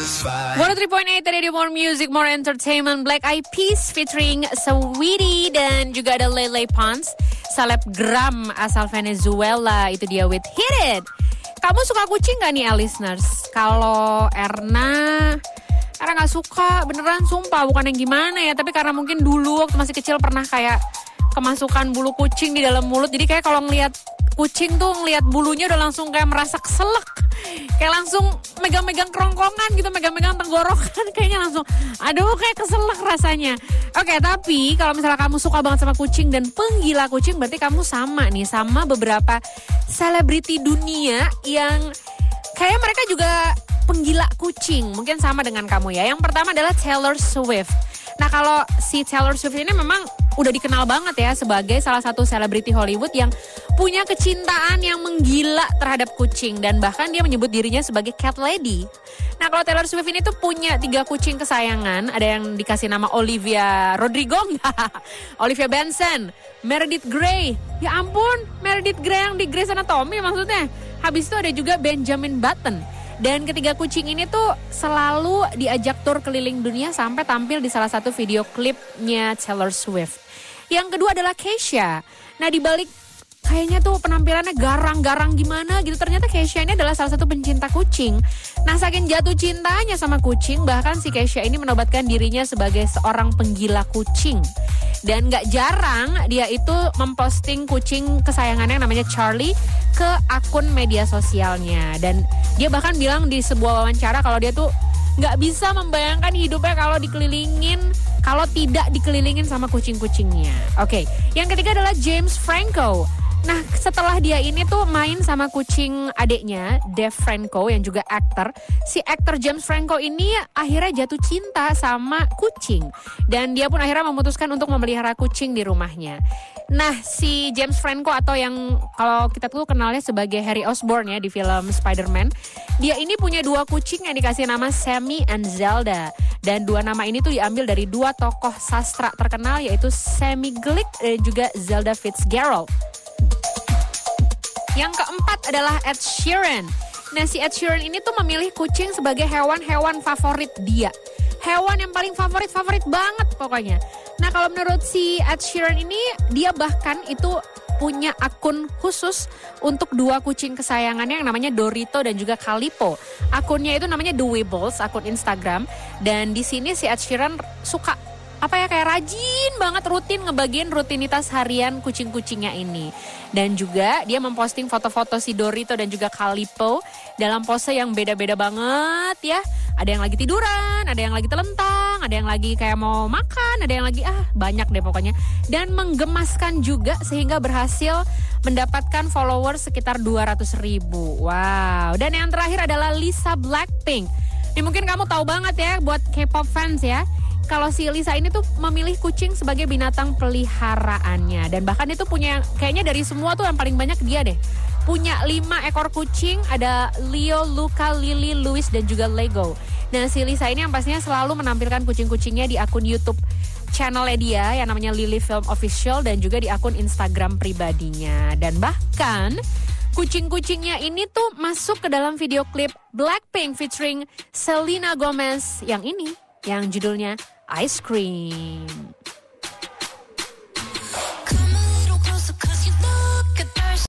satisfied. 103.8 Radio More Music, More Entertainment Black Eyed Peas featuring Sweetie dan juga ada Lele Pons Selebgram asal Venezuela Itu dia with Hit It Kamu suka kucing gak nih listeners? Kalau Erna Erna gak suka beneran sumpah bukan yang gimana ya Tapi karena mungkin dulu waktu masih kecil pernah kayak Kemasukan bulu kucing di dalam mulut Jadi kayak kalau ngeliat kucing tuh ngeliat bulunya udah langsung kayak merasa keselak kayak langsung megang-megang kerongkongan gitu megang-megang tenggorokan kayaknya langsung aduh kayak keselak rasanya. Oke tapi kalau misalnya kamu suka banget sama kucing dan penggila kucing berarti kamu sama nih sama beberapa selebriti dunia yang kayak mereka juga penggila kucing. Mungkin sama dengan kamu ya. Yang pertama adalah Taylor Swift. Nah kalau si Taylor Swift ini memang udah dikenal banget ya sebagai salah satu selebriti Hollywood yang punya kecintaan yang menggila terhadap kucing dan bahkan dia menyebut dirinya sebagai cat lady. Nah kalau Taylor Swift ini tuh punya tiga kucing kesayangan, ada yang dikasih nama Olivia Rodrigo, Olivia Benson, Meredith Grey. Ya ampun, Meredith Grey yang di Grey's Anatomy maksudnya. Habis itu ada juga Benjamin Button. Dan ketiga kucing ini tuh selalu diajak tur keliling dunia sampai tampil di salah satu video klipnya Taylor Swift. Yang kedua adalah Keisha. Nah di balik kayaknya tuh penampilannya garang-garang gimana gitu. Ternyata Keisha ini adalah salah satu pencinta kucing. Nah saking jatuh cintanya sama kucing, bahkan si Keisha ini menobatkan dirinya sebagai seorang penggila kucing. Dan gak jarang dia itu memposting kucing kesayangannya yang namanya Charlie ke akun media sosialnya. Dan dia bahkan bilang di sebuah wawancara kalau dia tuh nggak bisa membayangkan hidupnya kalau dikelilingin kalau tidak dikelilingin sama kucing-kucingnya. Oke, yang ketiga adalah James Franco. Nah, setelah dia ini tuh main sama kucing adiknya, Dave Franco yang juga aktor, si aktor James Franco ini akhirnya jatuh cinta sama kucing dan dia pun akhirnya memutuskan untuk memelihara kucing di rumahnya. Nah, si James Franco atau yang kalau kita tuh kenalnya sebagai Harry Osborn ya di film Spider-Man, dia ini punya dua kucing yang dikasih nama Sammy and Zelda. Dan dua nama ini tuh diambil dari dua tokoh sastra terkenal yaitu Sammy Glick dan juga Zelda Fitzgerald. Yang keempat adalah Ed Sheeran. Nah si Ed Sheeran ini tuh memilih kucing sebagai hewan-hewan favorit dia. Hewan yang paling favorit-favorit banget pokoknya. Nah kalau menurut si Ed Sheeran ini dia bahkan itu punya akun khusus untuk dua kucing kesayangannya yang namanya Dorito dan juga Calipo. Akunnya itu namanya The Wibbles, akun Instagram. Dan di sini si Ed Sheeran suka apa ya kayak rajin banget rutin ngebagiin rutinitas harian kucing-kucingnya ini. Dan juga dia memposting foto-foto si Dorito dan juga Calipo dalam pose yang beda-beda banget ya. Ada yang lagi tiduran, ada yang lagi telentang, ada yang lagi kayak mau makan, ada yang lagi ah banyak deh pokoknya. Dan menggemaskan juga sehingga berhasil mendapatkan followers sekitar 200 ribu. Wow. Dan yang terakhir adalah Lisa Blackpink. Ini mungkin kamu tahu banget ya buat K-pop fans ya kalau si Lisa ini tuh memilih kucing sebagai binatang peliharaannya. Dan bahkan itu punya kayaknya dari semua tuh yang paling banyak dia deh. Punya lima ekor kucing ada Leo, Luca, Lily, Louis dan juga Lego. Nah si Lisa ini yang pastinya selalu menampilkan kucing-kucingnya di akun YouTube channelnya dia yang namanya Lily Film Official dan juga di akun Instagram pribadinya. Dan bahkan kucing-kucingnya ini tuh masuk ke dalam video klip Blackpink featuring Selena Gomez yang ini yang judulnya ice cream.